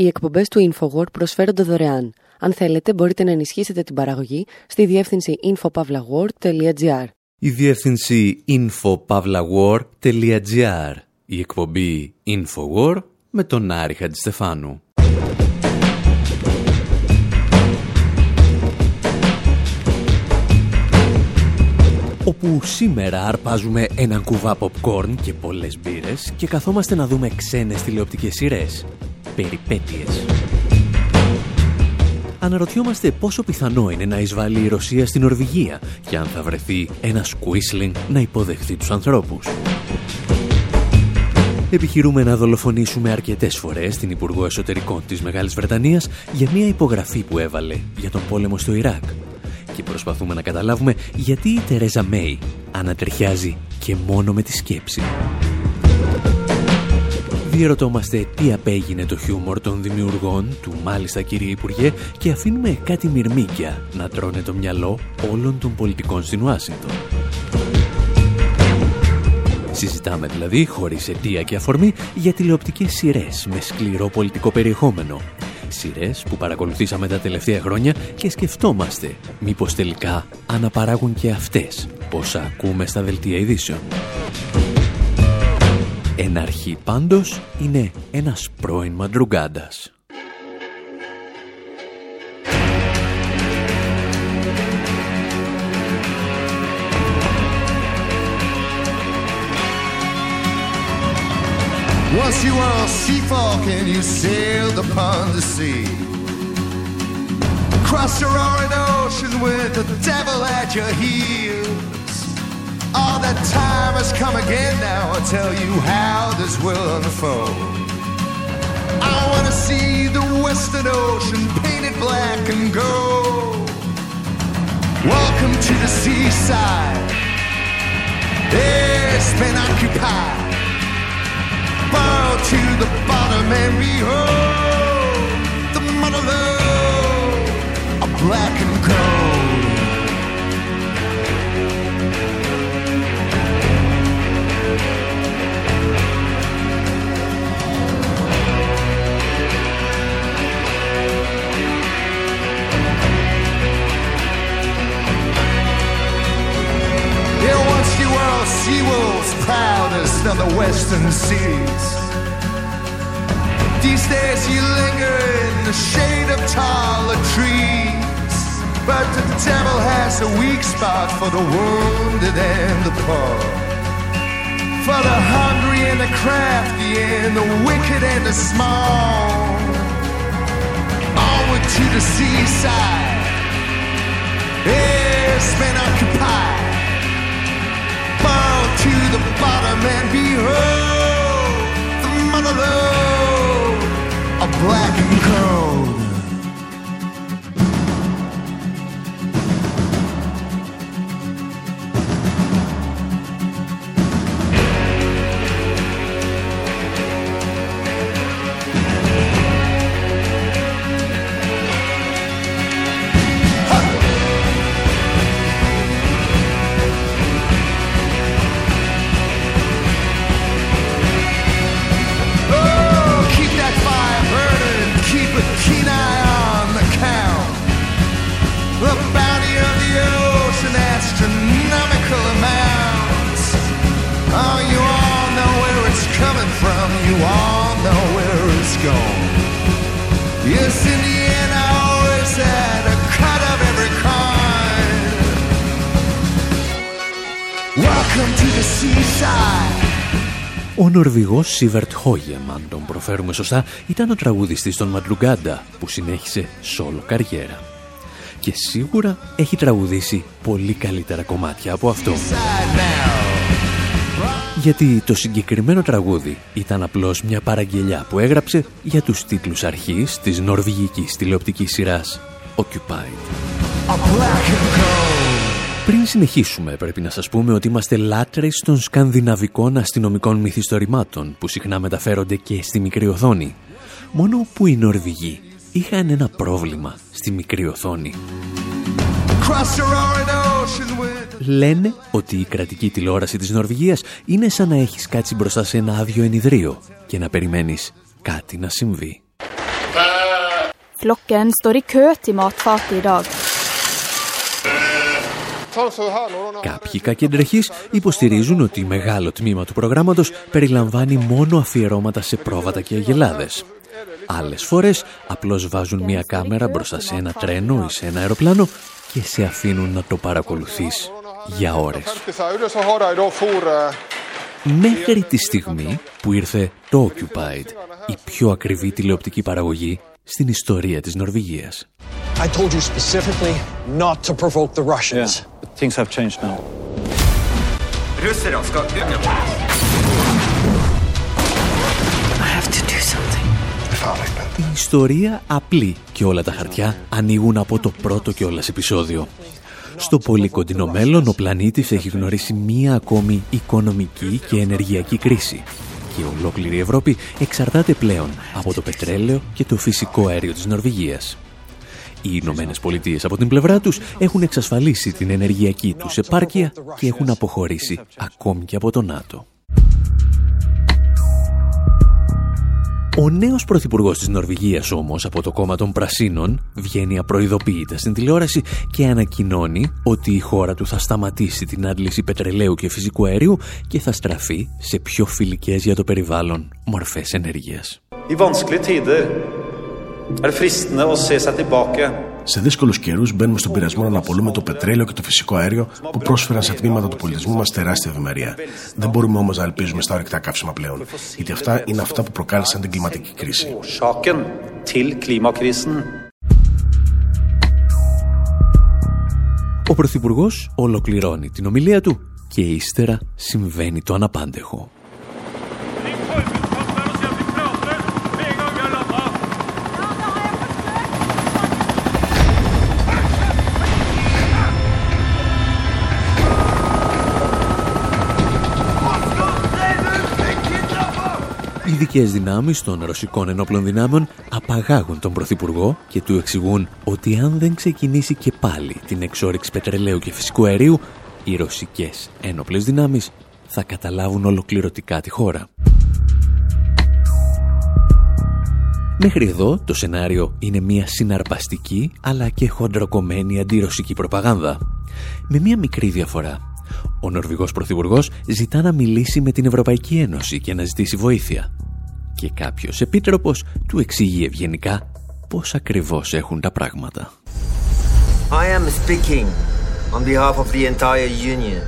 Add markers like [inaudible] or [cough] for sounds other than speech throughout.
Οι εκπομπές του InfoWord προσφέρονται δωρεάν. Αν θέλετε, μπορείτε να ενισχύσετε την παραγωγή στη διεύθυνση infopavlagor.gr. Η διεύθυνση infopavlagor.gr. Η εκπομπή InfoWord με τον Άρη Χατζηστεφάνου. όπου σήμερα αρπάζουμε έναν κουβά popcorn και πολλές μπύρες και καθόμαστε να δούμε ξένες τηλεοπτικές σειρές. Περιπέτειες. Αναρωτιόμαστε πόσο πιθανό είναι να εισβάλλει η Ρωσία στην Νορβηγία και αν θα βρεθεί ένας Κουίσλινγκ να υποδεχθεί τους ανθρώπους. Επιχειρούμε να δολοφονήσουμε αρκετές φορές την Υπουργό Εσωτερικών της Μεγάλης Βρετανίας για μια υπογραφή που έβαλε για τον πόλεμο στο Ιράκ και προσπαθούμε να καταλάβουμε γιατί η Τερέζα Μέη ανατριχιάζει και μόνο με τη σκέψη. Διερωτόμαστε τι απέγινε το χιούμορ των δημιουργών του μάλιστα κύριε Υπουργέ και αφήνουμε κάτι μυρμήκια να τρώνε το μυαλό όλων των πολιτικών στην Ουάσιντον. Συζητάμε δηλαδή, χωρίς αιτία και αφορμή, για τηλεοπτικές σειρές με σκληρό πολιτικό περιεχόμενο σειρές που παρακολουθήσαμε τα τελευταία χρόνια και σκεφτόμαστε μήπως τελικά αναπαράγουν και αυτές όσα ακούμε στα δελτία ειδήσεων. Ένα αρχή πάντως είναι ένας πρώην μαντρουγκάντας. Once you were on Seafolk and you sailed upon the sea. Crossed the roaring ocean with the devil at your heels. All that time has come again now. I'll tell you how this will unfold. I want to see the Western Ocean painted black and gold. Welcome to the seaside. It's been occupied bow to the bottom and behold the mother love of black and gold. You were SeaWorld's proudest of the western seas. These days you linger in the shade of taller trees. But the devil has a weak spot for the wounded and the poor. For the hungry and the crafty and the wicked and the small. Onward to the seaside. It's been occupied to the bottom and behold the mother lode of black and keep a keen eye on the count. The bounty of the ocean, astronomical amounts. Oh, you all know where it's coming from, you all know where it's going. Yes, Indiana always had a cut of every kind. Welcome to the seaside. Ο Νορβηγός Σίβερτ Χόγεμ, αν τον προφέρουμε σωστά, ήταν ο τραγουδιστής των Μαντλουγκάντα που συνέχισε σόλο καριέρα. Και σίγουρα έχει τραγουδήσει πολύ καλύτερα κομμάτια από αυτό. Γιατί το συγκεκριμένο τραγούδι ήταν απλώς μια παραγγελιά που έγραψε για τους τίτλους αρχής της νορβηγικής τηλεοπτικής σειράς Occupied. Πριν συνεχίσουμε, πρέπει να σας πούμε ότι είμαστε λάτρες των σκανδιναβικών αστυνομικών μυθιστορημάτων που συχνά μεταφέρονται και στη μικρή οθόνη. Μόνο που οι Νορβηγοί είχαν ένα πρόβλημα στη μικρή οθόνη. Λένε ότι η κρατική τηλεόραση της Νορβηγίας είναι σαν να έχεις κάτσει μπροστά σε ένα άδειο ενιδρίο και να περιμένεις κάτι να συμβεί. Flokken står i kø til matfatet i dag. Κάποιοι κακεντρεχείς υποστηρίζουν ότι μεγάλο τμήμα του προγράμματος περιλαμβάνει μόνο αφιερώματα σε πρόβατα και αγελάδες. Άλλες φορές απλώς βάζουν μια κάμερα μπροστά σε ένα τρένο ή σε ένα αεροπλάνο και σε αφήνουν να το παρακολουθείς για ώρες. Μέχρι τη στιγμή που ήρθε το Occupied, η πιο ακριβή τηλεοπτική παραγωγή στην ιστορία της Νορβηγίας. I told you specifically not to provoke the Russians. Yeah, but things have changed now. I have to do something. Η ιστορία απλή και όλα τα χαρτιά ανοίγουν από το πρώτο κιόλας επεισόδιο. Στο πολύ κοντινό μέλλον ο πλανήτης έχει γνωρίσει μία ακόμη οικονομική και ενεργειακή κρίση και ολόκληρη η Ευρώπη εξαρτάται πλέον από το πετρέλαιο και το φυσικό αέριο της Νορβηγίας. Οι Ηνωμένες Πολιτείες από την πλευρά τους έχουν εξασφαλίσει την ενεργειακή τους επάρκεια και έχουν αποχωρήσει ακόμη και από το ΝΑΤΟ. Ο νέος πρωθυπουργός της Νορβηγίας όμως από το κόμμα των Πρασίνων βγαίνει απροειδοποιητά στην τηλεόραση και ανακοινώνει ότι η χώρα του θα σταματήσει την άντληση πετρελαίου και φυσικού αερίου και θα στραφεί σε πιο φιλικές για το περιβάλλον μορφές ενέργειας. Σε δύσκολους καιρούς μπαίνουμε στον πειρασμό να αναπολούμε το πετρέλαιο και το φυσικό αέριο που πρόσφεραν σε τμήματα του πολιτισμού μας τεράστια ευημερία. Δεν μπορούμε όμως να ελπίζουμε στα ορυκτά καύσιμα πλέον, γιατί αυτά είναι αυτά που προκάλεσαν την κλιματική κρίση. Ο Πρωθυπουργός ολοκληρώνει την ομιλία του και ύστερα συμβαίνει το αναπάντεχο. Οι ειδικές δυνάμεις των ρωσικών ενόπλων δυνάμεων απαγάγουν τον Πρωθυπουργό και του εξηγούν ότι αν δεν ξεκινήσει και πάλι την εξόριξη πετρελαίου και φυσικού αερίου, οι ρωσικές ένοπλες δυνάμεις θα καταλάβουν ολοκληρωτικά τη χώρα. Μέχρι εδώ το σενάριο είναι μια συναρπαστική αλλά και χοντροκομμένη αντιρωσική προπαγάνδα. Με μια μικρή διαφορά. Ο Νορβηγός Πρωθυπουργός ζητά να μιλήσει με την Ευρωπαϊκή Ένωση και να ζητήσει βοήθεια. Και κάποιος επίτροπος του εξηγεί ευγενικά πώς ακριβώς έχουν τα πράγματα. I am speaking on behalf of the entire union.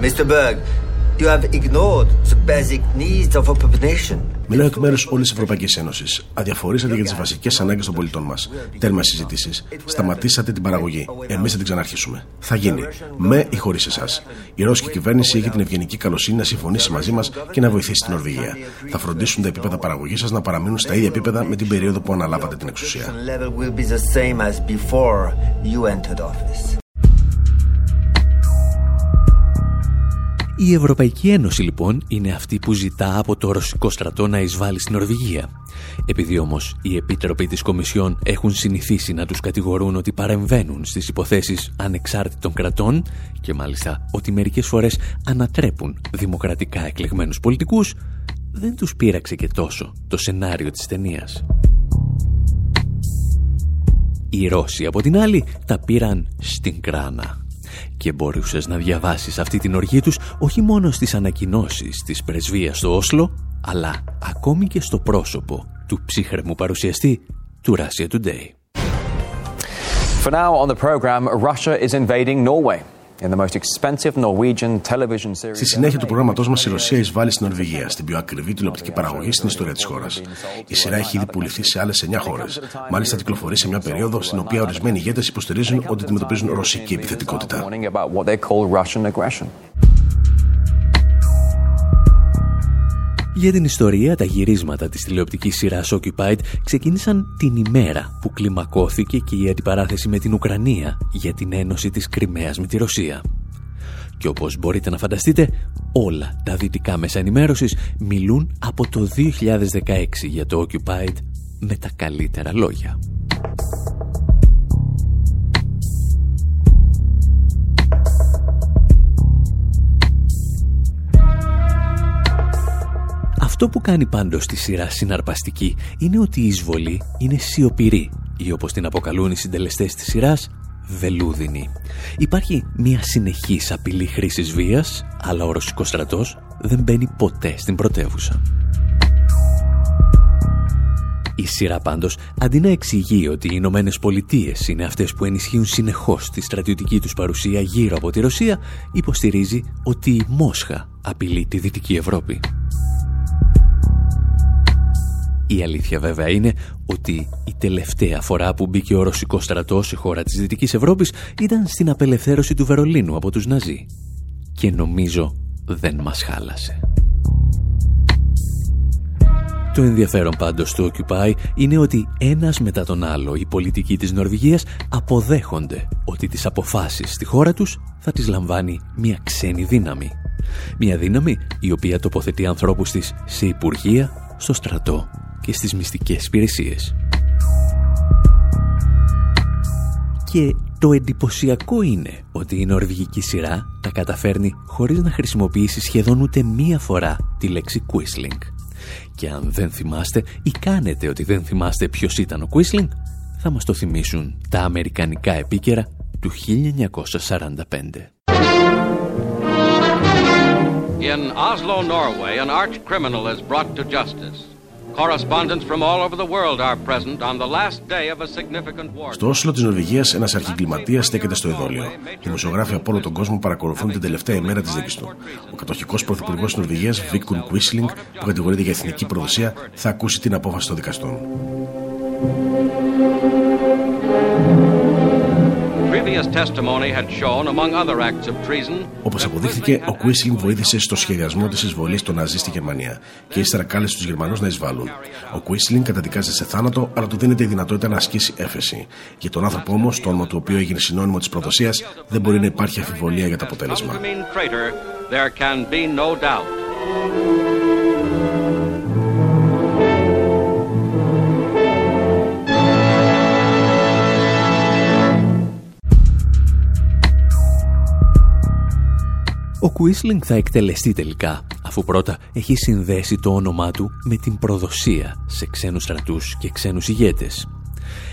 Mr. Berg, you have ignored the basic needs of a population. Μιλάω εκ μέρους όλης της Ευρωπαϊκής Ένωσης. Αδιαφορήσατε για τις βασικές ανάγκες των πολιτών μας. Τέρμα συζητήσεις. Σταματήσατε την παραγωγή. Εμείς θα την ξαναρχίσουμε. Θα γίνει. Με ή χωρίς εσάς. Η Ρώσικη κυβέρνηση έχει την ευγενική καλοσύνη να συμφωνήσει μαζί μας και να βοηθήσει την Νορβηγία. Θα φροντίσουν τα επίπεδα παραγωγής σας να παραμείνουν στα ίδια επίπεδα με την περίοδο που αναλάβατε την εξουσία. Η Ευρωπαϊκή Ένωση λοιπόν είναι αυτή που ζητά από το ρωσικό στρατό να εισβάλλει στην Νορβηγία. Επειδή όμως οι επίτροποι της Κομισιόν έχουν συνηθίσει να τους κατηγορούν ότι παρεμβαίνουν στις υποθέσεις ανεξάρτητων κρατών και μάλιστα ότι μερικές φορές ανατρέπουν δημοκρατικά εκλεγμένους πολιτικούς, δεν τους πείραξε και τόσο το σενάριο της ταινίας. Οι Ρώσοι από την άλλη τα πήραν στην κράνα και μπορούσες να διαβάσεις αυτή την οργή τους όχι μόνο στις ανακοινώσεις της πρεσβείας στο Όσλο, αλλά ακόμη και στο πρόσωπο του ψύχρεμου παρουσιαστή του Russia Today. For now on the program, Russia is invading Norway. Στη συνέχεια του προγράμματός μας, η Ρωσία εισβάλλει στην Νορβηγία, στην πιο ακριβή τηλεοπτική παραγωγή στην ιστορία της χώρας. Η σειρά έχει ήδη πουληθεί σε άλλες 9 χώρες. Μάλιστα, κυκλοφορεί σε μια περίοδο στην οποία ορισμένοι ηγέτες υποστηρίζουν ότι αντιμετωπίζουν ρωσική επιθετικότητα. Για την ιστορία, τα γυρίσματα της τηλεοπτικής σειράς Occupied ξεκίνησαν την ημέρα που κλιμακώθηκε και η αντιπαράθεση με την Ουκρανία για την ένωση της Κρυμαίας με τη Ρωσία. Και όπως μπορείτε να φανταστείτε, όλα τα δυτικά μέσα ενημέρωσης μιλούν από το 2016 για το Occupied με τα καλύτερα λόγια. Αυτό που κάνει πάντως τη σειρά συναρπαστική είναι ότι η εισβολή είναι σιωπηρή ή όπως την αποκαλούν οι συντελεστές της σειράς, βελούδινη. Υπάρχει μια συνεχής απειλή χρήσης βίας, αλλά ο ρωσικός στρατός δεν μπαίνει ποτέ στην πρωτεύουσα. Η σειρά πάντως, αντί να εξηγεί ότι οι Ηνωμένες Πολιτείες είναι αυτές που ενισχύουν συνεχώς τη στρατιωτική τους παρουσία γύρω από τη Ρωσία, υποστηρίζει ότι η Μόσχα απειλεί τη Δυτική Ευρώπη. Η αλήθεια βέβαια είναι ότι η τελευταία φορά που μπήκε ο ρωσικός στρατός σε χώρα της Δυτικής Ευρώπης ήταν στην απελευθέρωση του Βερολίνου από τους Ναζί. Και νομίζω δεν μας χάλασε. Το ενδιαφέρον πάντως του Occupy είναι ότι ένας μετά τον άλλο οι πολιτικοί της Νορβηγίας αποδέχονται ότι τις αποφάσεις στη χώρα τους θα τις λαμβάνει μια ξένη δύναμη. Μια δύναμη η οποία τοποθετεί ανθρώπους της σε υπουργεία, στο στρατό και στις μυστικές υπηρεσίες. Και το εντυπωσιακό είναι ότι η νορβηγική σειρά τα καταφέρνει χωρίς να χρησιμοποιήσει σχεδόν ούτε μία φορά τη λέξη Quisling. Και αν δεν θυμάστε ή κάνετε ότι δεν θυμάστε ποιος ήταν ο Quisling, θα μας το θυμίσουν τα αμερικανικά επίκαιρα του 1945. In Oslo, Norway, an arch criminal is brought to justice. Στο Όσλο της Νορβηγίας, ένας αρχικληματία στέκεται στο εδόλιο. Δημοσιογράφοι από όλο τον κόσμο παρακολουθούν την τελευταία ημέρα της δίκης του. Ο κατοχικός πρωθυπουργός της Νορβηγίας, Βίκουν Κουίσλινγκ, που κατηγορείται για εθνική προδοσία, θα ακούσει την απόφαση των δικαστών. Όπως αποδείχθηκε, ο Κουίσλινγκ βοήθησε στο σχεδιασμό της εισβολής των Ναζί στη Γερμανία και ύστερα κάλεσε τους Γερμανούς να εισβάλλουν. Ο Κουίσλινγκ καταδικάζεται σε θάνατο, αλλά του δίνεται η δυνατότητα να ασκήσει έφεση. Για τον άνθρωπο όμως, το όνομα του οποίου έγινε συνώνυμο της προδοσίας, δεν μπορεί να υπάρχει αφιβολία για το αποτέλεσμα. Ο Κουίσλινγκ θα εκτελεστεί τελικά, αφού πρώτα έχει συνδέσει το όνομά του με την προδοσία σε ξένους στρατούς και ξένους ηγέτες.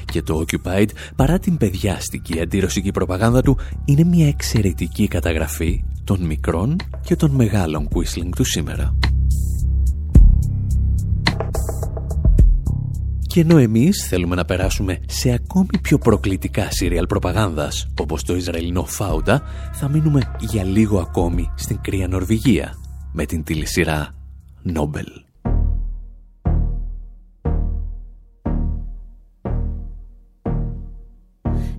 Και το Occupied, παρά την παιδιάστικη αντιρωσική προπαγάνδα του, είναι μια εξαιρετική καταγραφή των μικρών και των μεγάλων Quisling του σήμερα. Και ενώ εμείς θέλουμε να περάσουμε σε ακόμη πιο προκλητικά σύριαλ προπαγάνδας, όπως το Ισραηλινό Φάουντα, θα μείνουμε για λίγο ακόμη στην κρύα Νορβηγία, με την τηλεσυρά Νόμπελ.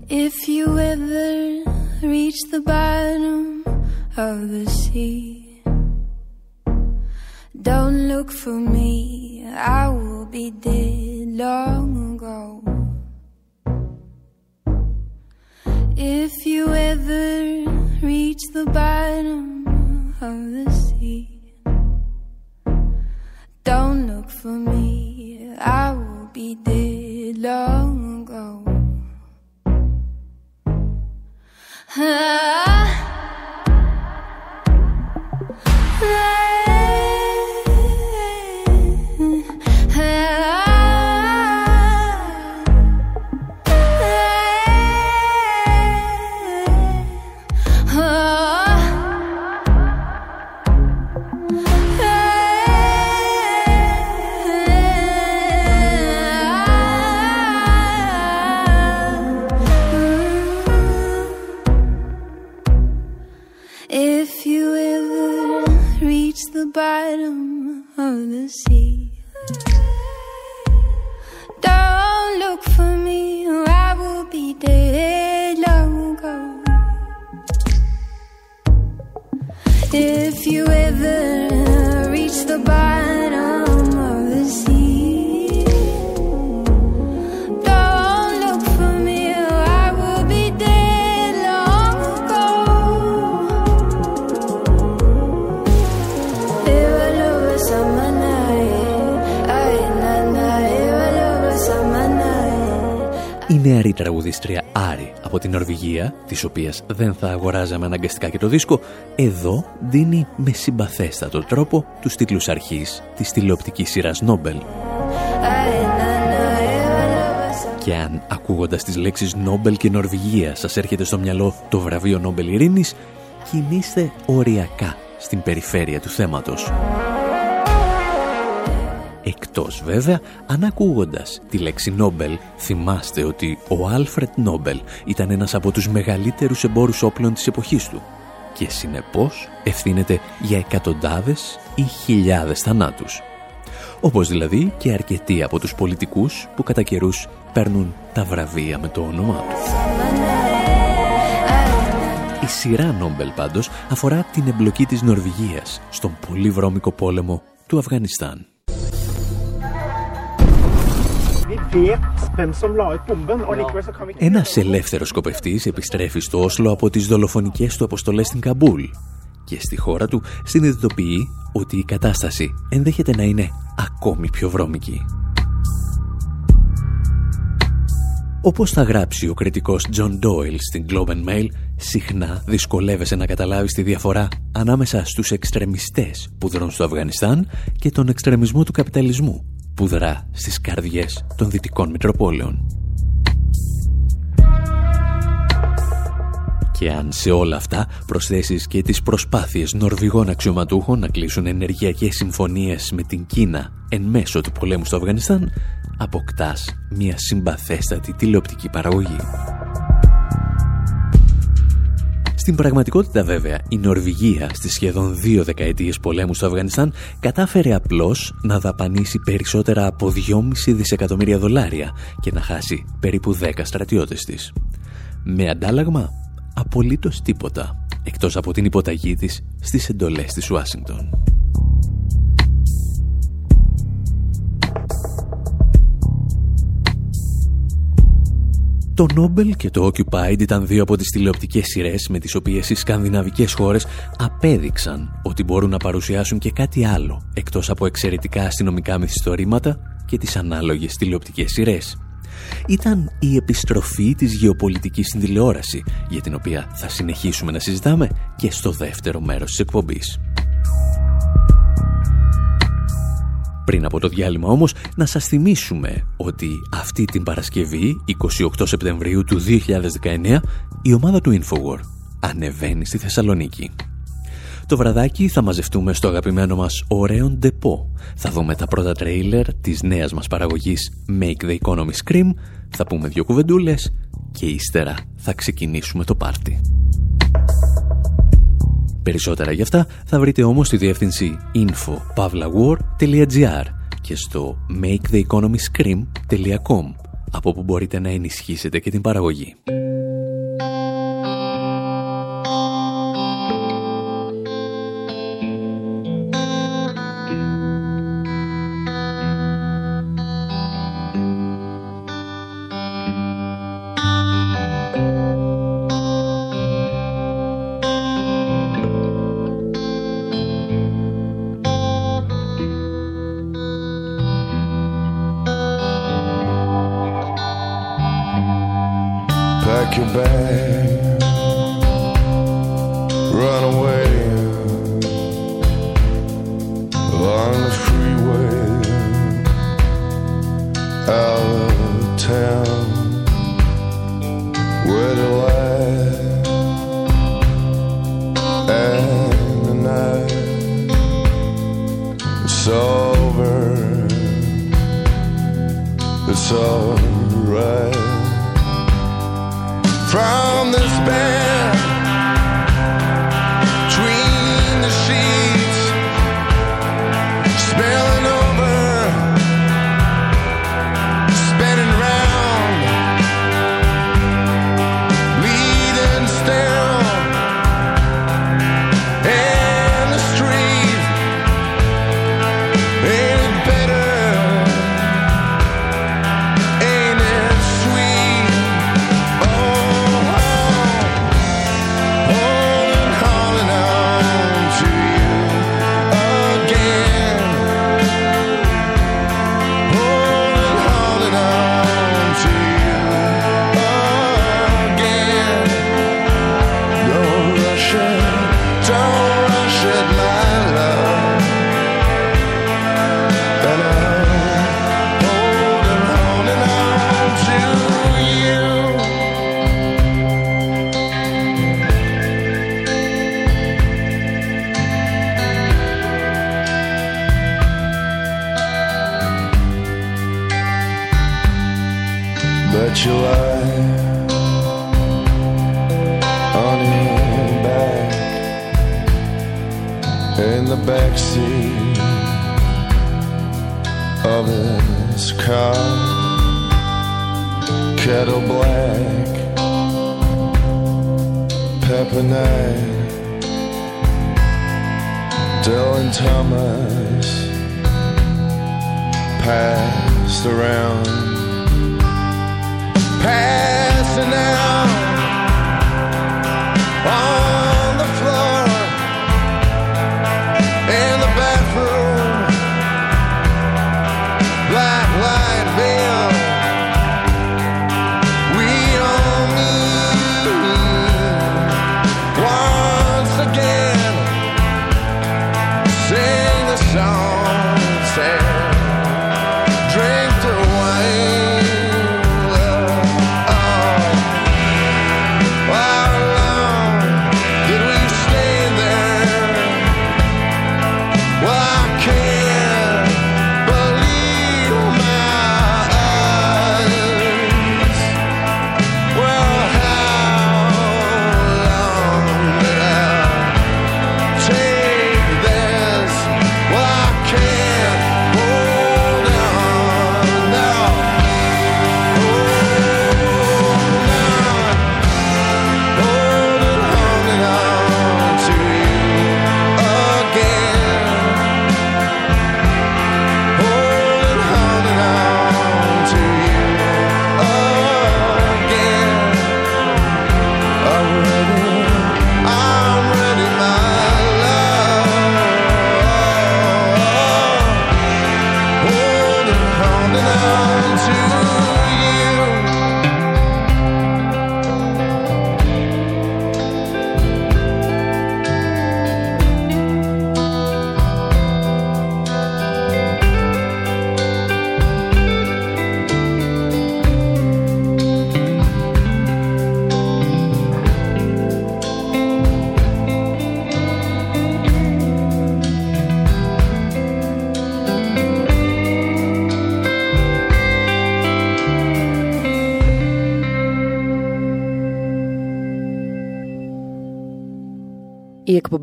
If you ever reach the bottom of the sea Don't look for me, I will be dead long ago. If you ever reach the bottom of the sea, don't look for me, I will be dead long ago. Της οποίας δεν θα αγοράζαμε αναγκαστικά και το δίσκο, εδώ δίνει με συμπαθέστατο τρόπο τους τίτλους αρχής της τηλεοπτικής σειράς Νόμπελ. Και αν ακούγοντας τις λέξεις Νόμπελ και Νορβηγία σας έρχεται στο μυαλό το βραβείο Νόμπελ Ειρήνης, κινείστε οριακά στην περιφέρεια του θέματος. Εκτός βέβαια, αν ακούγοντας τη λέξη Νόμπελ, θυμάστε ότι ο Άλφρετ Νόμπελ ήταν ένας από τους μεγαλύτερους εμπόρους όπλων της εποχής του και συνεπώς ευθύνεται για εκατοντάδες ή χιλιάδες θανάτους. Όπως δηλαδή και αρκετοί από τους πολιτικούς που κατά καιρούς παίρνουν τα βραβεία με το όνομά του. Η σειρά Νόμπελ πάντως αφορά την εμπλοκή της Νορβηγίας στον πολύ βρώμικο πόλεμο του Αφγανιστάν. Ένας ελεύθερος σκοπευτής επιστρέφει στο Όσλο από τις δολοφονικές του αποστολές στην Καμπούλ. Και στη χώρα του συνειδητοποιεί ότι η κατάσταση ενδέχεται να είναι ακόμη πιο βρώμικη. Όπως θα γράψει ο κριτικός John Doyle στην Globe and Mail, συχνά δυσκολεύεσαι να καταλάβεις τη διαφορά ανάμεσα στους εξτρεμιστές που δρούν στο Αφγανιστάν και τον εξτρεμισμό του καπιταλισμού που δρά στις καρδιές των δυτικών Μητροπόλεων. Και αν σε όλα αυτά προσθέσεις και τις προσπάθειες νορβηγών αξιωματούχων να κλείσουν ενεργειακές συμφωνίες με την Κίνα εν μέσω του πολέμου στο Αφγανιστάν, αποκτάς μια συμπαθέστατη τηλεοπτική παραγωγή. Στην πραγματικότητα βέβαια, η Νορβηγία στις σχεδόν δύο δεκαετίες πολέμου στο Αφγανιστάν κατάφερε απλώς να δαπανίσει περισσότερα από 2,5 δισεκατομμύρια δολάρια και να χάσει περίπου 10 στρατιώτες της. Με αντάλλαγμα, απολύτως τίποτα, εκτός από την υποταγή της στις εντολές της Ουάσιγκτον. Το Νόμπελ και το Occupied ήταν δύο από τις τηλεοπτικές σειρές με τις οποίες οι σκανδιναβικές χώρες απέδειξαν ότι μπορούν να παρουσιάσουν και κάτι άλλο εκτός από εξαιρετικά αστυνομικά μυθιστορήματα και τις ανάλογες τηλεοπτικές σειρές. Ήταν η επιστροφή της γεωπολιτικής στην τηλεόραση για την οποία θα συνεχίσουμε να συζητάμε και στο δεύτερο μέρος της εκπομπής. Πριν από το διάλειμμα όμως, να σας θυμίσουμε ότι αυτή την Παρασκευή, 28 Σεπτεμβρίου του 2019, η ομάδα του Infowar ανεβαίνει στη Θεσσαλονίκη. Το βραδάκι θα μαζευτούμε στο αγαπημένο μας ωραίο ντεπό. Θα δούμε τα πρώτα τρέιλερ της νέας μας παραγωγής Make the Economy Scream, θα πούμε δύο κουβεντούλες και ύστερα θα ξεκινήσουμε το πάρτι. Περισσότερα γι' αυτά θα βρείτε όμως στη διεύθυνση info.pavlawar.gr και στο maketheeconomyscream.com από όπου μπορείτε να ενισχύσετε και την παραγωγή.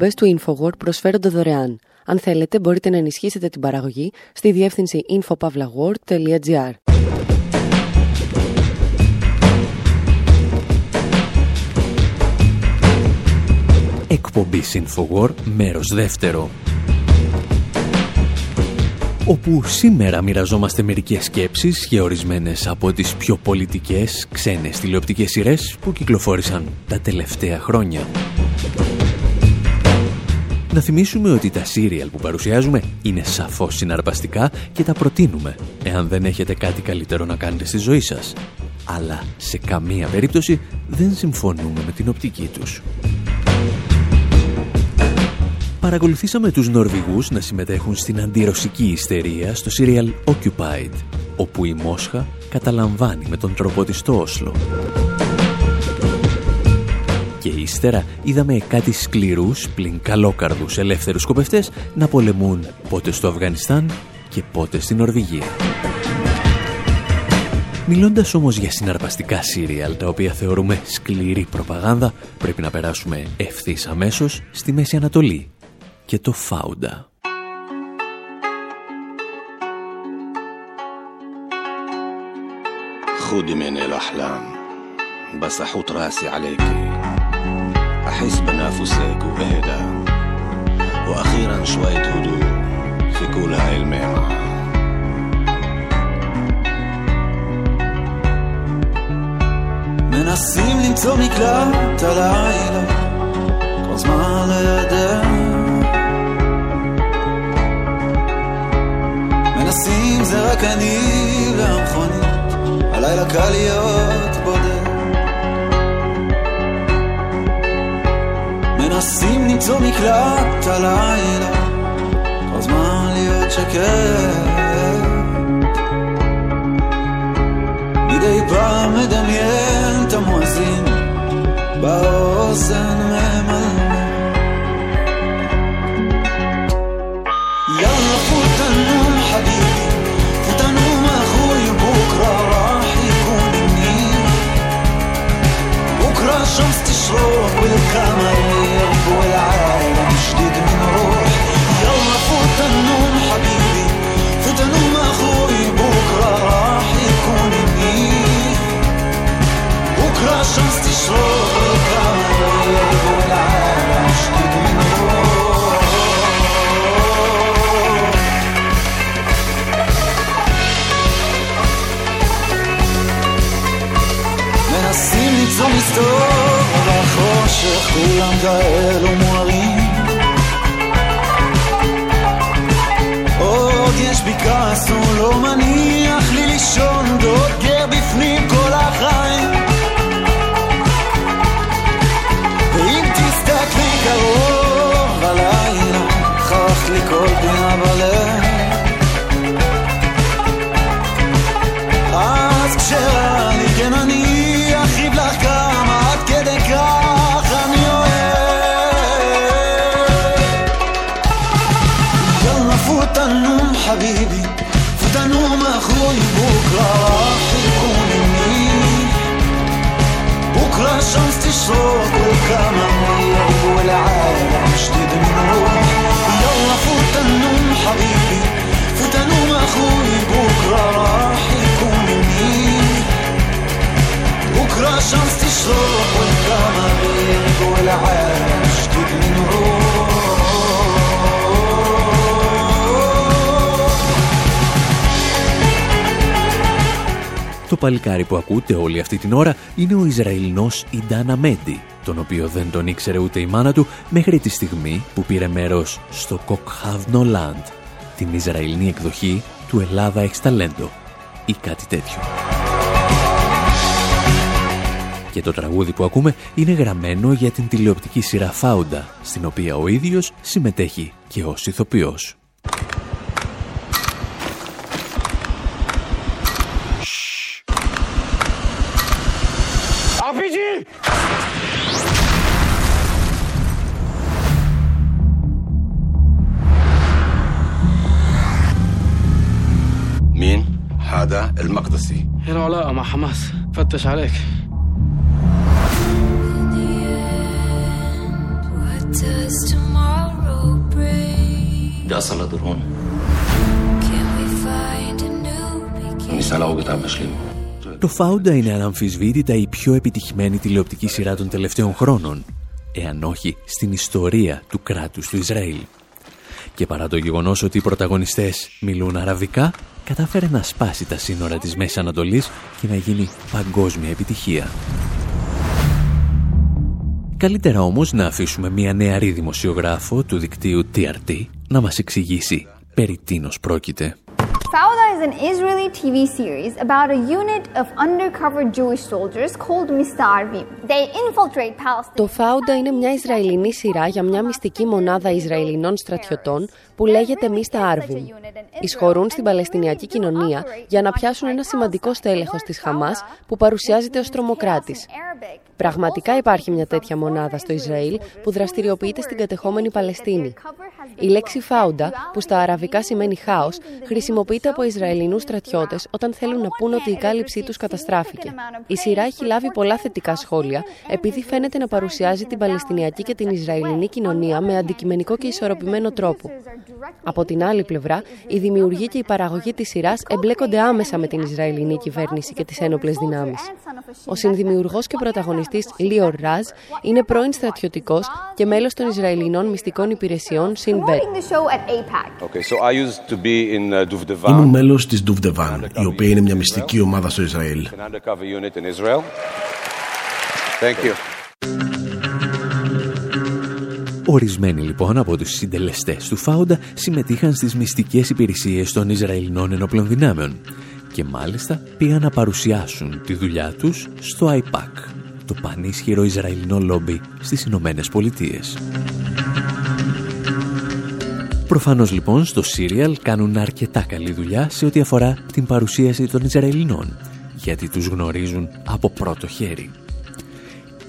Οι εκπομπές του InfoWord προσφέρονται δωρεάν. Αν θέλετε, μπορείτε να ενισχύσετε την παραγωγή στη διεύθυνση infopavlagor.gr. Εκπομπή Infowar, μέρος δεύτερο. Όπου σήμερα μοιραζόμαστε μερικές σκέψεις για ορισμένες από τις πιο πολιτικές ξένες τηλεοπτικές σειρές που κυκλοφόρησαν τα τελευταία χρόνια. Να θυμίσουμε ότι τα σύριαλ που παρουσιάζουμε είναι σαφώς συναρπαστικά και τα προτείνουμε, εάν δεν έχετε κάτι καλύτερο να κάνετε στη ζωή σας. Αλλά σε καμία περίπτωση δεν συμφωνούμε με την οπτική τους. Παρακολουθήσαμε τους Νορβηγούς να συμμετέχουν στην αντιρωσική ιστερία στο σύριαλ Occupied, όπου η Μόσχα καταλαμβάνει με τον τρόπο της το Όσλο Και ύστερα είδαμε κάτι σκληρούς, πλην καλόκαρδους ελεύθερους σκοπευτές να πολεμούν πότε στο Αφγανιστάν και πότε στην Νορβηγία. Μιλώντας όμως για συναρπαστικά σύριαλ τα οποία θεωρούμε σκληρή προπαγάνδα, πρέπει να περάσουμε ευθύς αμέσως στη Μέση Ανατολή και το Φάουντα. خذي مني الأحلام بس أحط راسي عليكي أحس بنفسك وأهدى وأخيرا شوية هدوء في كل هاي الميمة מנסים למצוא מקלט הלילה, כל זמן לידך. מנסים זה רק אני והמכונית, הלילה קל להיות מנסים למצוא מקלט הלילה, כל זמן להיות שקט. מדי פעם מדמיין את המואזין באוזן ממלמל Το παλικάρι που ακούτε όλη αυτή την ώρα είναι ο Ισραηλινός Ιντάνα Μέντι, τον οποίο δεν τον ήξερε ούτε η μάνα του μέχρι τη στιγμή που πήρε μέρος στο Κοκχάβνο Λαντ, την Ισραηλινή εκδοχή του Ελλάδα Έχεις Ταλέντο ή κάτι τέτοιο. Και το τραγούδι που ακούμε είναι γραμμένο για την τηλεοπτική σειρά Φάουντα, στην οποία ο ίδιος συμμετέχει και ως ηθοποιός. هذا المقدسي هنا علاقة مع حماس فتش عليك What does tomorrow bring? بدي أصل لدرون Can we find a new beginning? النساء لو قطع بشليم Το Φάουντα είναι αναμφισβήτητα η πιο επιτυχημένη τηλεοπτική σειρά των τελευταίων χρόνων, εάν όχι στην ιστορία του κράτους του Ισραήλ. Και παρά το γεγονός ότι οι πρωταγωνιστές μιλούν αραβικά, κατάφερε να σπάσει τα σύνορα της Μέσης Ανατολής και να γίνει παγκόσμια επιτυχία. Καλύτερα όμως να αφήσουμε μια νεαρή δημοσιογράφο του δικτύου TRT να μας εξηγήσει περί τίνος πρόκειται. Fauda is an Israeli TV series about a unit of undercover Jewish soldiers called Mistarvim. They infiltrate Palestine. Το Φάουντα είναι μια Ισραηλινή σειρά για μια μυστική μονάδα Ισραηλινών στρατιωτών που λέγεται Μίστα Άρβιν. Εισχωρούν στην Παλαιστινιακή κοινωνία για να πιάσουν ένα σημαντικό στέλεχος της Χαμάς που παρουσιάζεται ως τρομοκράτης. Πραγματικά υπάρχει μια τέτοια μονάδα στο Ισραήλ που δραστηριοποιείται στην κατεχόμενη Παλαιστίνη. Η λέξη φάουντα, που στα αραβικά σημαίνει χάος, χρησιμοποιείται από Ισραηλινούς στρατιώτες όταν θέλουν να πούν ότι η κάλυψή τους καταστράφηκε. Η σειρά έχει λάβει πολλά θετικά σχόλια, επειδή φαίνεται να παρουσιάζει την Παλαιστινιακή και την Ισραηλινή κοινωνία με αντικειμενικό και ισορροπημένο τρόπο. Από την άλλη πλευρά, η δημιουργή και η παραγωγή της σειράς εμπλέκονται άμεσα με την Ισραηλινή κυβέρνηση και τις ένοπλες δυνάμεις. Ο συνδημιουργός και πρωταγωνιστής Λίορ Ραζ είναι πρώην στρατιωτικός και μέλος των Ισραηλινών μυστικών υπηρεσιών Shin Bet. Promoting the show at APAC. Okay, so I used to be in uh, Duvdevan, Ήμουν μέλος της Duvdevan, η οποία είναι μια μυστική ομάδα στο Ισραήλ. an undercover unit in Israel. Thank you. Ορισμένοι λοιπόν από τους συντελεστές του Φάουντα συμμετείχαν στις μυστικές υπηρεσίες των Ισραηλινών ενόπλων δυνάμεων και μάλιστα πήγαν να παρουσιάσουν τη δουλειά τους στο IPAC, το πανίσχυρο Ισραηλινό λόμπι στις Ηνωμένες Πολιτείες. Προφανώς λοιπόν στο Σύριαλ κάνουν αρκετά καλή δουλειά σε ό,τι αφορά την παρουσίαση των Ισραηλινών, γιατί τους γνωρίζουν από πρώτο χέρι.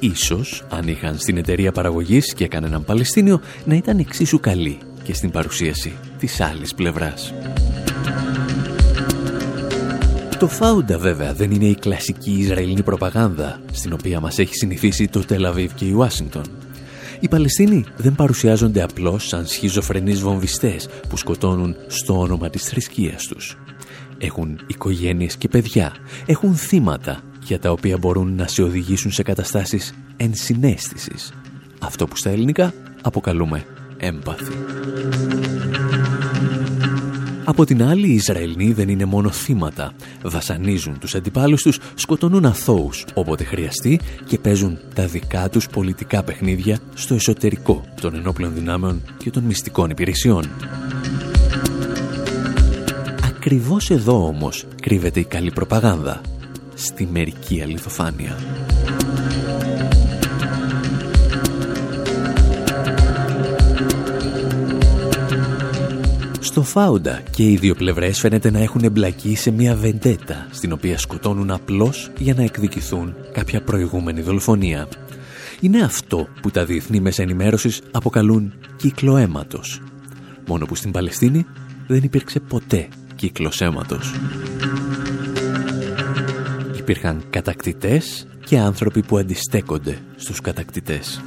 Ίσως, αν είχαν στην εταιρεία παραγωγής και κανέναν Παλαιστίνιο, να ήταν εξίσου καλή και στην παρουσίαση της άλλης πλευράς. Το Φάουντα βέβαια δεν είναι η κλασική Ισραηλινή προπαγάνδα, στην οποία μας έχει συνηθίσει το Τελαβίβ και η Ουάσιγκτον. Οι Παλαιστίνοι δεν παρουσιάζονται απλώς σαν σχιζοφρενείς βομβιστές που σκοτώνουν στο όνομα της θρησκείας τους. Έχουν οικογένειες και παιδιά, έχουν θύματα για τα οποία μπορούν να σε οδηγήσουν σε καταστάσεις ενσυναίσθησης. Αυτό που στα ελληνικά αποκαλούμε έμπαθη. Από την άλλη, οι Ισραηλοί δεν είναι μόνο θύματα. Βασανίζουν τους αντιπάλους τους, σκοτώνουν αθώους όποτε χρειαστεί και παίζουν τα δικά τους πολιτικά παιχνίδια στο εσωτερικό των ενόπλων δυνάμεων και των μυστικών υπηρεσιών. Ακριβώς εδώ όμως κρύβεται η καλή προπαγάνδα. Στη μερική αληθοφάνεια. Στο Φάουντα και οι δύο πλευρές φαίνεται να έχουν εμπλακεί σε μια βεντέτα στην οποία σκοτώνουν απλώς για να εκδικηθούν κάποια προηγούμενη δολοφονία. Είναι αυτό που τα διεθνή μέσα ενημέρωσης αποκαλούν κύκλο αίματος. Μόνο που στην Παλαιστίνη δεν υπήρξε ποτέ κύκλος αίματος. Υπήρχαν κατακτητές και άνθρωποι που αντιστέκονται στους κατακτητές.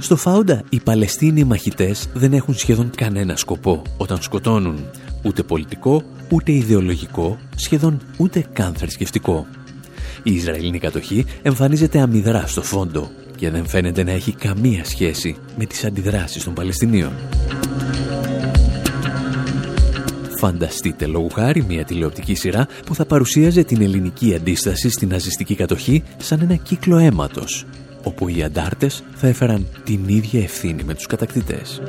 Στο Φάουντα οι Παλαιστίνοι μαχητές δεν έχουν σχεδόν κανένα σκοπό όταν σκοτώνουν ούτε πολιτικό, ούτε ιδεολογικό, σχεδόν ούτε καν θρησκευτικό. Η Ισραηλινή κατοχή εμφανίζεται αμυδρά στο φόντο και δεν φαίνεται να έχει καμία σχέση με τις αντιδράσεις των Παλαιστινίων. Φανταστείτε λόγου χάρη μια τηλεοπτική σειρά που θα παρουσίαζε την ελληνική αντίσταση στην ναζιστική κατοχή σαν ένα κύκλο αίματος όπου οι αντάρτες θα έφεραν την ίδια ευθύνη με τους κατακτητές.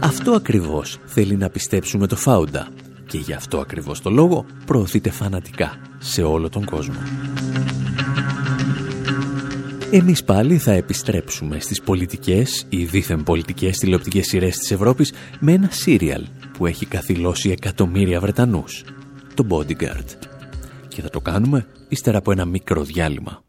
Αυτό ακριβώς θέλει να πιστέψουμε το Φάουντα και γι' αυτό ακριβώς το λόγο προωθείται φανατικά σε όλο τον κόσμο. Εμείς πάλι θα επιστρέψουμε στις πολιτικές ή δίθεν πολιτικές τηλεοπτικές σειρές της Ευρώπης με ένα σύριαλ που έχει καθυλώσει εκατομμύρια Βρετανούς, το Bodyguard. Και θα το κάνουμε ύστερα από ένα μικρό διάλειμμα.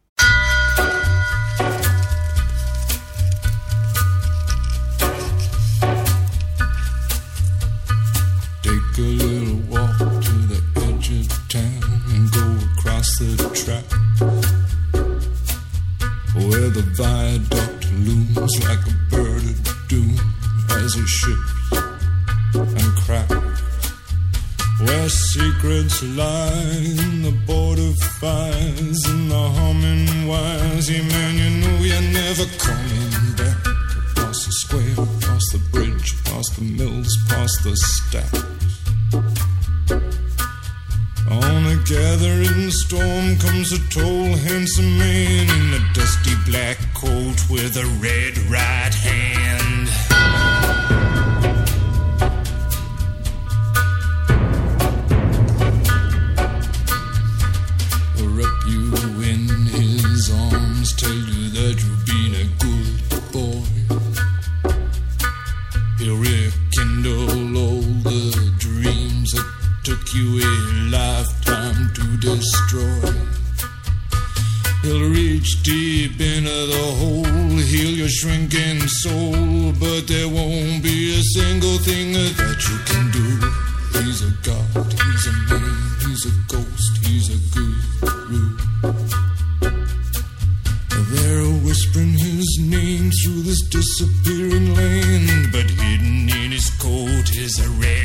Whispering his name through this disappearing land, but hidden in his coat is a red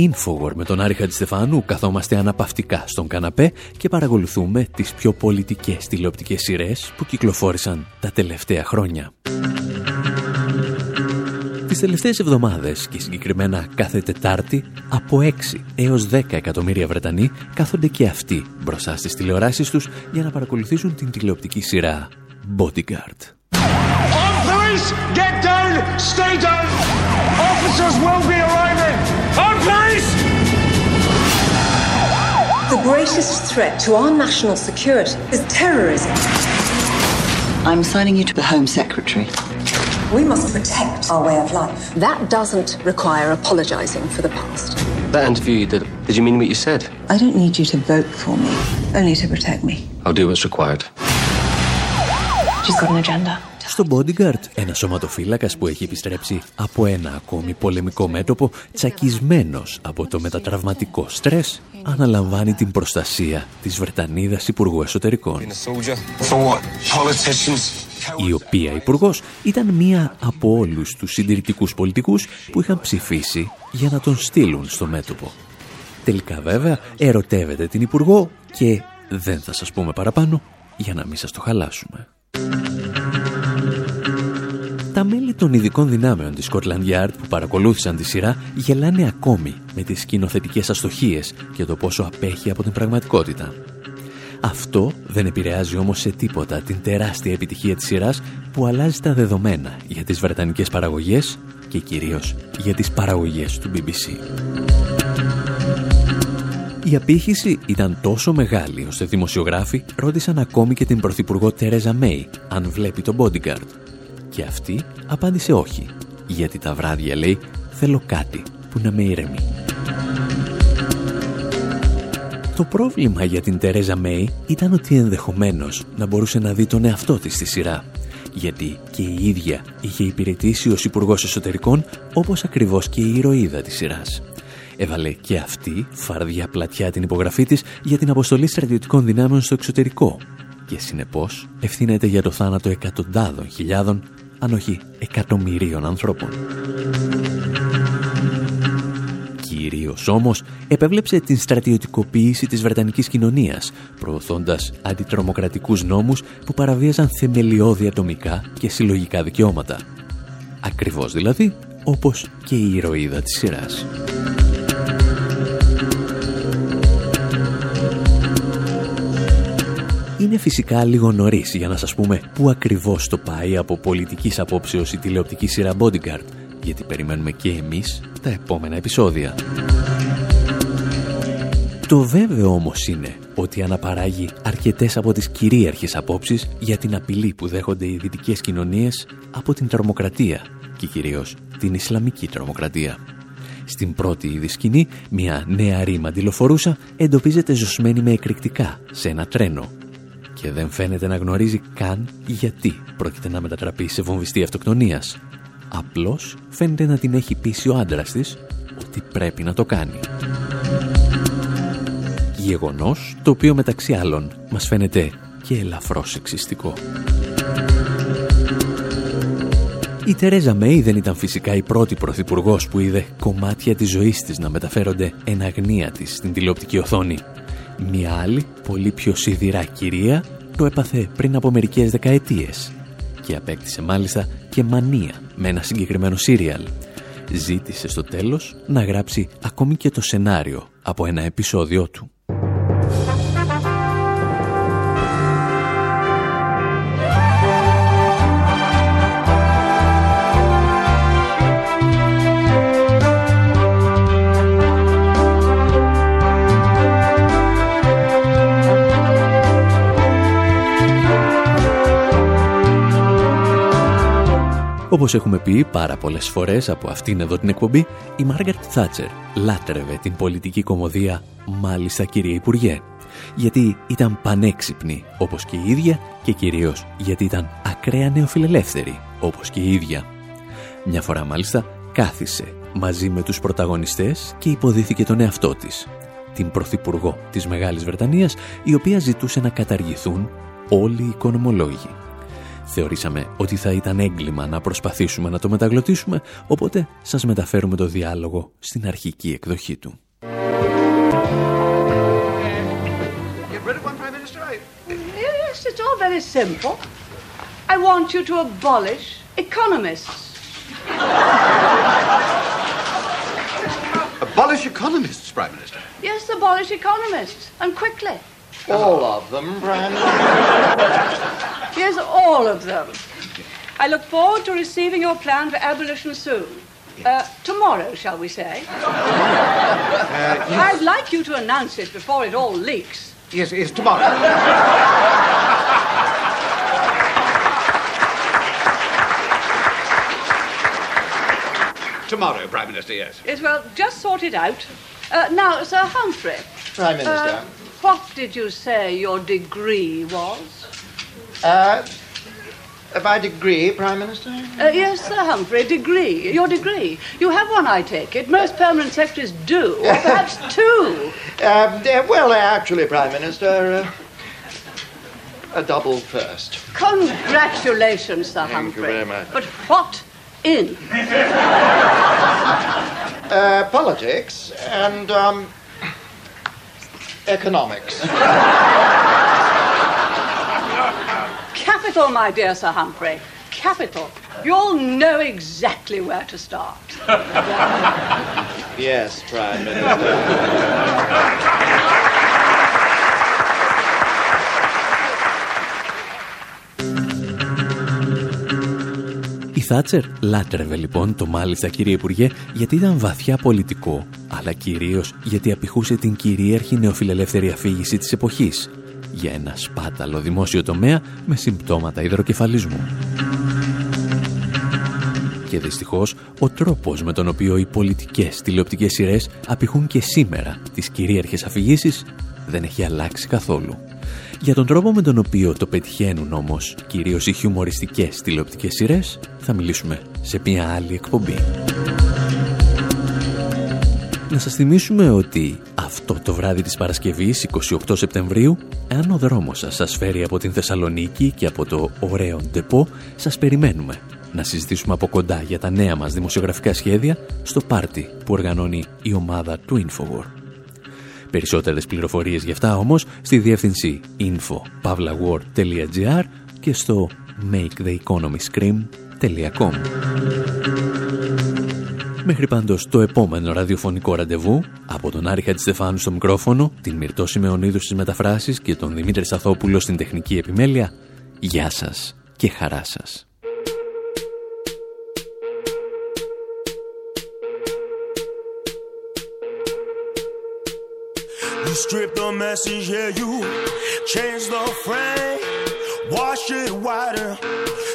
Infowar με τον Άρη Χατζηστεφάνου καθόμαστε αναπαυτικά στον καναπέ και παρακολουθούμε τις πιο πολιτικές τηλεοπτικές σειρές που κυκλοφόρησαν τα τελευταία χρόνια. Τις τελευταίες εβδομάδες και συγκεκριμένα κάθε Τετάρτη από 6 έως 10 εκατομμύρια Βρετανοί κάθονται και αυτοί μπροστά στις τηλεοράσεις τους για να παρακολουθήσουν την τηλεοπτική σειρά Bodyguard. Police, get down, stay down. The greatest threat to our national security is terrorism. I'm signing you to the Home Secretary. We must protect our way of life. That doesn't require apologizing for the past. That interview you did, did you mean what you said? I don't need you to vote for me, only to protect me. I'll do what's required. She's got an agenda. Στο Bodyguard, ένα σωματοφύλακας που έχει επιστρέψει από ένα ακόμη πολεμικό μέτωπο, τσακισμένος από το μετατραυματικό στρες, αναλαμβάνει την προστασία της Βρετανίδας Υπουργού Εσωτερικών. Η οποία υπουργός ήταν μία από όλους τους συντηρητικούς πολιτικούς που είχαν ψηφίσει για να τον στείλουν στο μέτωπο. Τελικά βέβαια ερωτεύεται την υπουργό και δεν θα σας πούμε παραπάνω για να μην σας το χαλάσουμε. Τα μέλη των ειδικών δυνάμεων της Scotland Yard που παρακολούθησαν τη σειρά γελάνε ακόμη με τις σκηνοθετικές αστοχίες και το πόσο απέχει από την πραγματικότητα. Αυτό δεν επηρεάζει όμως σε τίποτα την τεράστια επιτυχία της σειράς που αλλάζει τα δεδομένα για τις βρετανικές παραγωγές και κυρίως για τις παραγωγές του BBC. Η απήχηση ήταν τόσο μεγάλη ώστε δημοσιογράφοι ρώτησαν ακόμη και την Πρωθυπουργό Τερέζα Μέη αν βλέπει το Bodyguard και αυτή απάντησε όχι, γιατί τα βράδια λέει θέλω κάτι που να με ηρεμεί. Το πρόβλημα για την Τερέζα Μέη ήταν ότι ενδεχομένως να μπορούσε να δει τον εαυτό της στη σειρά, γιατί και η ίδια είχε υπηρετήσει ως υπουργός Εσωτερικών όπως ακριβώς και η ηρωίδα της σειράς. Έβαλε και αυτή φαρδιά πλατιά την υπογραφή της για την αποστολή στρατιωτικών δυνάμεων στο εξωτερικό και συνεπώς ευθύνεται για το θάνατο εκατοντάδων χιλιάδων αν όχι εκατομμυρίων ανθρώπων. Κυρίως όμως επέβλεψε την στρατιωτικοποίηση της Βρετανικής κοινωνίας, προωθώντας αντιτρομοκρατικούς νόμους που παραβίαζαν θεμελιώδη ατομικά και συλλογικά δικαιώματα. Ακριβώς δηλαδή όπως και η ηρωίδα της σειράς. Είναι φυσικά λίγο νωρίς για να σας πούμε πού ακριβώς το πάει από πολιτικής απόψεως η τηλεοπτική σειρά Bodyguard, γιατί περιμένουμε και εμείς τα επόμενα επεισόδια. Το βέβαιο όμως είναι ότι αναπαράγει αρκετές από τις κυρίαρχες απόψεις για την απειλή που δέχονται οι δυτικές κοινωνίες από την τρομοκρατία και κυρίως την Ισλαμική τρομοκρατία. Στην πρώτη είδη σκηνή, μια νεαρή μαντιλοφορούσα εντοπίζεται ζωσμένη με εκρηκτικά σε ένα τρένο και δεν φαίνεται να γνωρίζει καν γιατί πρόκειται να μετατραπεί σε βομβιστή αυτοκτονίας. Απλώς φαίνεται να την έχει πείσει ο άντρας της ότι πρέπει να το κάνει. Γεγονός το οποίο μεταξύ άλλων μας φαίνεται και ελαφρώς εξιστικό. Η Τερέζα Μέη δεν ήταν φυσικά η πρώτη πρωθυπουργός που είδε κομμάτια της ζωής της να μεταφέρονται εν αγνία της στην τηλεοπτική οθόνη. Μια άλλη, πολύ πιο σιδηρά κυρία, το έπαθε πριν από μερικές δεκαετίες και απέκτησε μάλιστα και μανία με ένα συγκεκριμένο σύριαλ. Ζήτησε στο τέλος να γράψει ακόμη και το σενάριο από ένα επεισόδιο του. Όπως έχουμε πει πάρα πολλές φορές από αυτήν εδώ την εκπομπή, η Μάργαρτ Θάτσερ λάτρευε την πολιτική κομμωδία «Μάλιστα κύριε Υπουργέ» γιατί ήταν πανέξυπνη όπως και η ίδια και κυρίως γιατί ήταν ακραία νεοφιλελεύθερη όπως και η ίδια. Μια φορά μάλιστα κάθισε μαζί με τους πρωταγωνιστές και υποδίθηκε τον εαυτό της, την Πρωθυπουργό της Μεγάλης Βρετανίας, η οποία ζητούσε να καταργηθούν όλοι οι οικονομολόγοι Θεωρήσαμε ότι θα ήταν έγκλημα να προσπαθήσουμε να το μεταγλωτήσουμε, οπότε σας μεταφέρουμε το διάλογο στην αρχική εκδοχή του. All of them, Minister? [laughs] Yes, all of them. I look forward to receiving your plan for abolition soon. Uh, tomorrow, shall we say? I'd like you to announce it before it all leaks. Yes, yes, tomorrow. tomorrow, Prime Minister, yes. Yes, well, just sort it out. Uh, now, Sir Humphrey. Prime Minister. Uh, what did you say your degree was? Uh, by degree, Prime Minister? Uh, yes, Sir Humphrey, degree. Your degree. You have one, I take it. Most permanent secretaries do, or perhaps [laughs] two. Um, uh, well, actually, Prime Minister, uh, a double first. Congratulations, Sir Thank you Humphrey. very much. But what in? [laughs] Uh, politics and um, economics. Capital, my dear Sir Humphrey. Capital. You'll know exactly where to start. [laughs] yes, Prime Minister. Θάτσερ λάτρευε λοιπόν το μάλιστα κύριε Υπουργέ γιατί ήταν βαθιά πολιτικό, αλλά κυρίως γιατί απηχούσε την κυρίαρχη νεοφιλελεύθερη αφήγηση της εποχής για ένα σπάταλο δημόσιο τομέα με συμπτώματα υδροκεφαλισμού. Και δυστυχώς, ο τρόπος με τον οποίο οι πολιτικές τηλεοπτικές σειρές απηχούν και σήμερα τις κυρίαρχες αφηγήσεις δεν έχει αλλάξει καθόλου. Για τον τρόπο με τον οποίο το πετυχαίνουν όμως κυρίως οι χιουμοριστικές τηλεοπτικές σειρές θα μιλήσουμε σε μια άλλη εκπομπή. Να σας θυμίσουμε ότι αυτό το βράδυ της Παρασκευής 28 Σεπτεμβρίου αν ο δρόμος σας σας φέρει από την Θεσσαλονίκη και από το ωραίο Ντεπό σας περιμένουμε να συζητήσουμε από κοντά για τα νέα μας δημοσιογραφικά σχέδια στο πάρτι που οργανώνει η ομάδα του Infowar. Περισσότερες πληροφορίες γι' αυτά όμως στη διεύθυνση info.pavlawar.gr και στο maketheeconomyscream.com Μέχρι πάντως το επόμενο ραδιοφωνικό ραντεβού από τον Άρη Χατζηστεφάνου στο μικρόφωνο, την Μυρτώ Σιμεωνίδου στις μεταφράσεις και τον Δημήτρη Σαθόπουλο στην τεχνική επιμέλεια, γεια σας και χαρά σας. You stripped the message, yeah, you changed the frame, wash it whiter,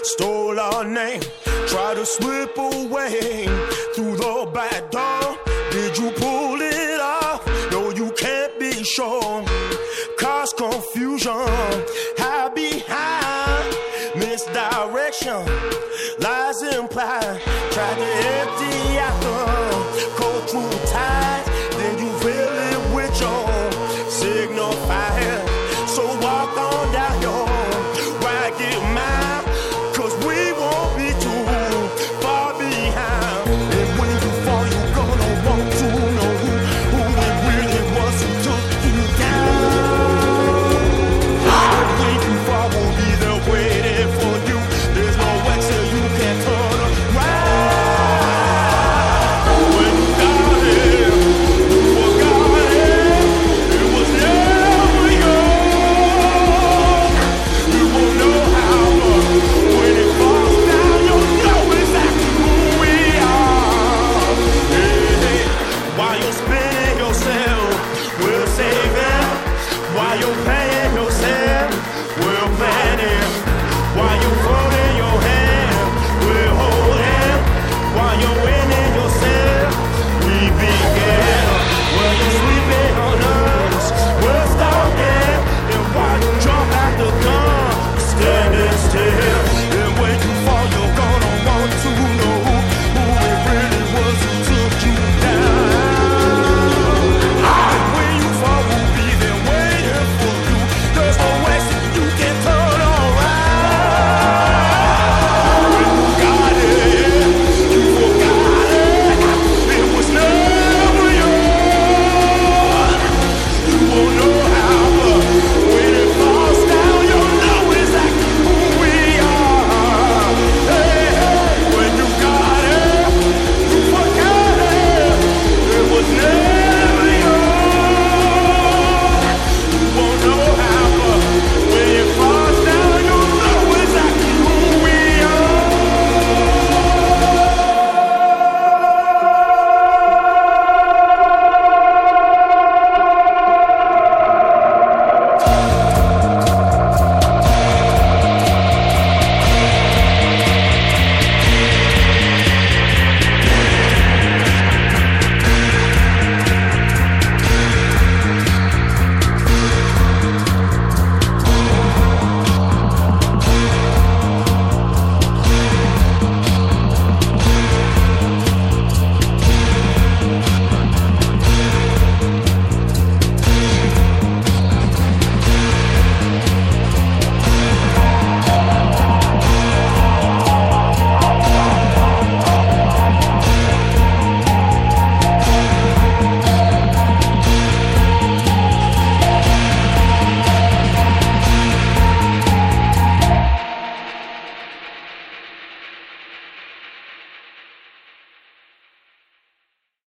stole our name, try to slip away through the back door. Did you pull it off? No, you can't be sure. Cause confusion, hide behind misdirection.